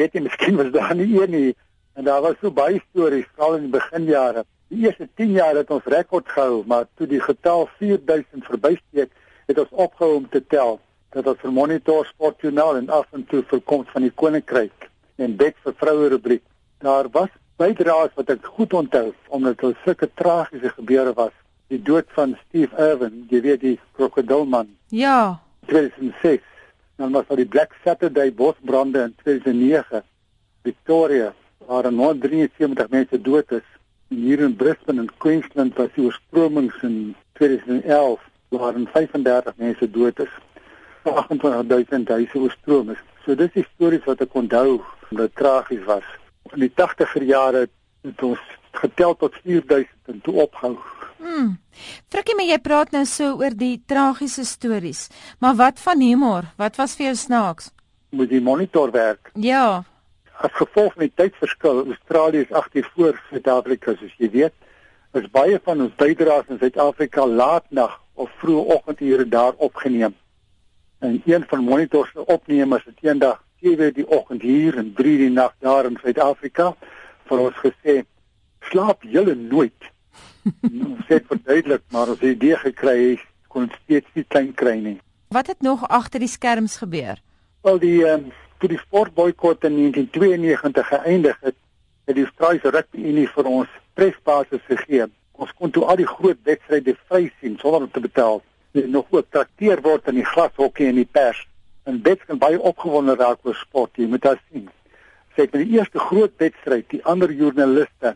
weet jy miskien was daar nie een nie en daar was so baie stories al in die beginjare. Die eerste 10 jaar het ons rekord gehou, maar toe die getal 4000 verbysteek, het ons opgehou om te tel. Dat ons vir Monitor Sportjoernaal en af en toe vir Koms van die Koninkryk en Bet vir vroue rubriek. Daar was bydraes wat ek goed onthou omdat dit sulke tragiese gebeure was. Die dood van Steve Irwin, jy weet die krokodilman. Ja. 2006 dan was daar die Black Saturday bosbrande in 2009 Victoria waar 173 mense dood is. En hier in Brisbane en Queensland was die oorstromings in 2011 waar 35 mense dood is. 28000 huise oorstroom is. So dis die stories wat ek onthou wat tragies was. In die 80er jare het ons getel tot 4000 en toe opgehou Hmm. Frikkie, maar jy praat nou so oor die tragiese stories. Maar wat van humor? Wat was vir jou snaaks? Moet die monitor werk? Ja. As gevolg van die tydverskil, Australië is 8 uur voor Suid-Afrika, soos jy weet. Is baie van ons bydraes in Suid-Afrika laatnag of vroeë oggendure daar opgeneem. En een van monitor se opnemers het eendag 7:00 die oggend hier en 3:00 die nag daar in Suid-Afrika vir ons gesê: "Slaap julle nooit." Ons het verduidelik, maar ons het idee gekry kon steeds nie klein kry nie. Wat het nog agter die skerms gebeur? Wel die ehm um, toe die sportboikot in 1992 geëindig het, het die Australiese Rugby Unie vir ons presbasis gegee. Ons kon toe al die groot wedstryde vry sien sonder om te betaal. Dit nog ook trakteer word in die glashokkie en die pers. En dit kan baie opgewonde raak oor sport, jy moet dit sien. Sê met die eerste groot wedstryd, die ander joernaliste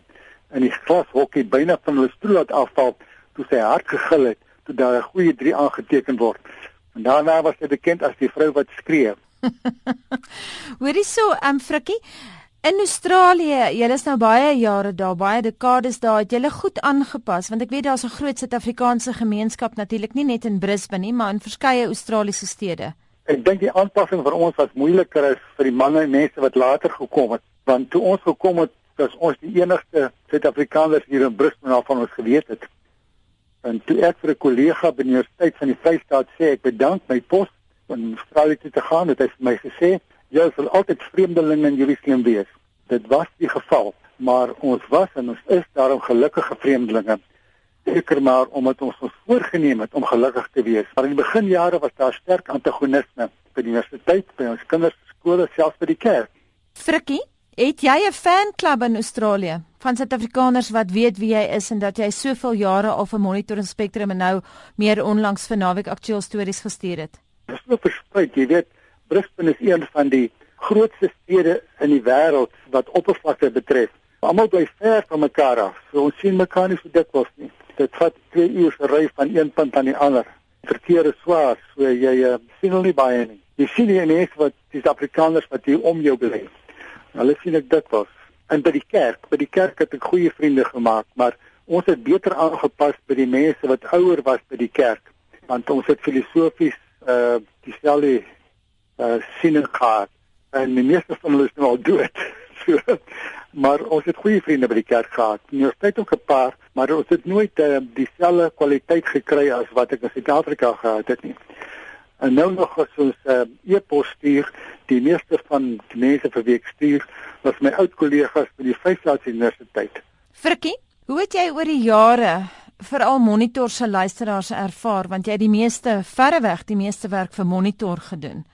in die glashokkie byna van hulle stoel laat afval toe sy hart gegil het toe daar 'n goeie 3 aangeteken word. En daarna was sy bekend as die vrou wat skree. Hoorie so, um Frikkie, in Australië, julle is nou baie jare daar, baie dekades daar, het julle goed aangepas want ek weet daar's 'n groot Suid-Afrikaanse gemeenskap natuurlik nie net in Brisbane nie, maar in verskeie Australiese stede. Ek dink die aanpassing vir ons was moeiliker as vir die manne en mense wat later gekom het, want toe ons gekom het dat ons die enigste Suid-Afrikaners hier in Brisbane van ons geweet het. En toe ek vir 'n kollega by die Universiteit van die Vrystaat sê ek bedank my pos om Australië toe te gaan, het hy vir my gesê, "Jy sal altyd vreemdeling in Jerusalem wees." Dit was die geval, maar ons was en ons is daarom gelukkige vreemdelinge. Seker maar omdat ons ons voorgenem het om gelukkig te wees. Maar in die beginjare was daar sterk antagonisme by die universiteit, by ons kinders skole, selfs by die kerk. Frikkie Het jy 'n fanklub in Australië van Suid-Afrikaners wat weet wie jy is en dat jy soveel jare al vir Monitor en Spectrum en nou meer onlangs vir Naweek Aktueel Stories gestuur het? Dis so versprei, jy weet, Brisbane is een van die grootste stede in die wêreld wat oppervlakte betref. Almal bly ver van mekaar af. So ons sien mekaar nie so dikwels nie. Dit vat 2 ure se ry van een punt aan die ander. Verkeer is swaar, so jy uh, sien hulle nie baie nie. Jy sien nie mense wat die Suid-Afrikaners wat hier om jou bly. Hulle sien ek dit was. En by die kerk, by die kerk het ek goeie vriende gemaak, maar ons het beter aangepas by die mense wat ouer was by die kerk, want ons het filosofies uh dieselfde uh siening gehad. En die meeste van hulle is nou al dood. so, maar ons het goeie vriende by die kerk gehad. Nie het ook 'n paar, maar ons het nooit uh, dieselfde kwaliteit gekry as wat ek in Suid-Afrika gehad het nie. En nou nog as ons uh, e-pos stuur, die meeste van die mense vir wie ek stuur, was my oud kollegas by die Vryheidsstad Universiteit. Frikkie, hoe het jy oor die jare veral Monitor se luisteraars ervaar want jy het die meeste verreweg die meeste werk vir Monitor gedoen.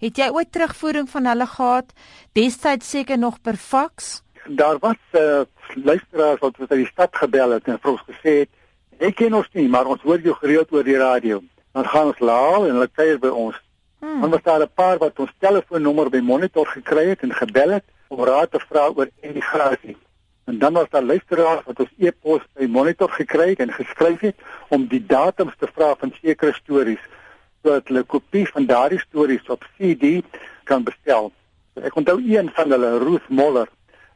Het jy ooit terugvoering van hulle gehad? Destyds seker nog per fax? Daar was uh, eh, luisteraar wat uit die stad gebel het en vir ons gesê het: "Ek ken ons nie, maar ons hoor jou gereeld oor die radio." Dan gaan ons laal en hulle kuier by ons. Hmm. Dan was daar 'n paar wat ons telefoonnommer by monitor gekry het en gebel het om raad te vra oor immigrasie. En dan was daar luisteraars wat ons e-pos by monitor gekry het en geskryf het om die datums te vra van sekere stories sodat hulle kopie van daardie stories op CD kan bestel. Ek onthou een van hulle, Ruth Moller,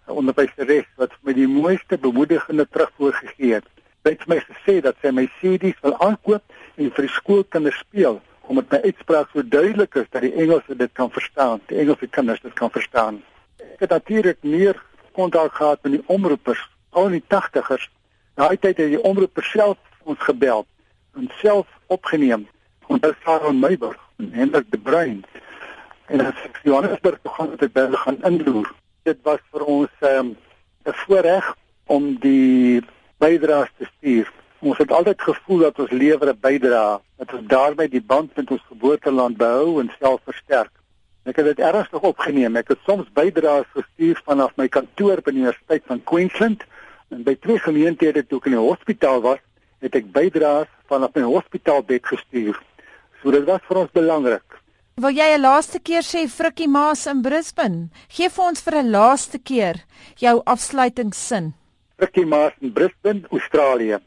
'n onderwyseres wat my die mooiste bemoedigende terugvoer gegee het. Sy het my gesê dat sy my CD's wil aankoop en vir die skoolkinders speel omdat my uitspraak so duidelik is dat die Engelse dit kan verstaan, die Engelse kinders dit kan verstaan. Ek het natuurlik meer kontak gehad met die omroepers al in die 80ers. Daai tyd het die omroepers self ons gebel en self opgeneem. En dit was Aaron Meyburg en Hendrik de Bruin En as ek Johannesburg toe gaan, het ek by gaan inloer. Dit was vir ons ehm, 'n um, voorreg om die bydraes te stuur. Ons het altyd gevoel dat ons lewer 'n bydrae, dat ons daarmee die band met ons geboorteland behou en self versterk. Ek het dit ernstig opgeneem. Ek het soms bydraes gestuur vanaf my kantoor by die Universiteit van Queensland en by twee gemeenthede toe ek in die hospitaal was, het ek bydraes vanaf my hospitaalbed gestuur. So dit was vir ons belangrik. Wil jy 'n laaste keer sê Frikkie Maas in Brisbane? Geef vir ons vir 'n laaste keer jou afsluitingssin. Frikkie Maas in Brisbane, Australië.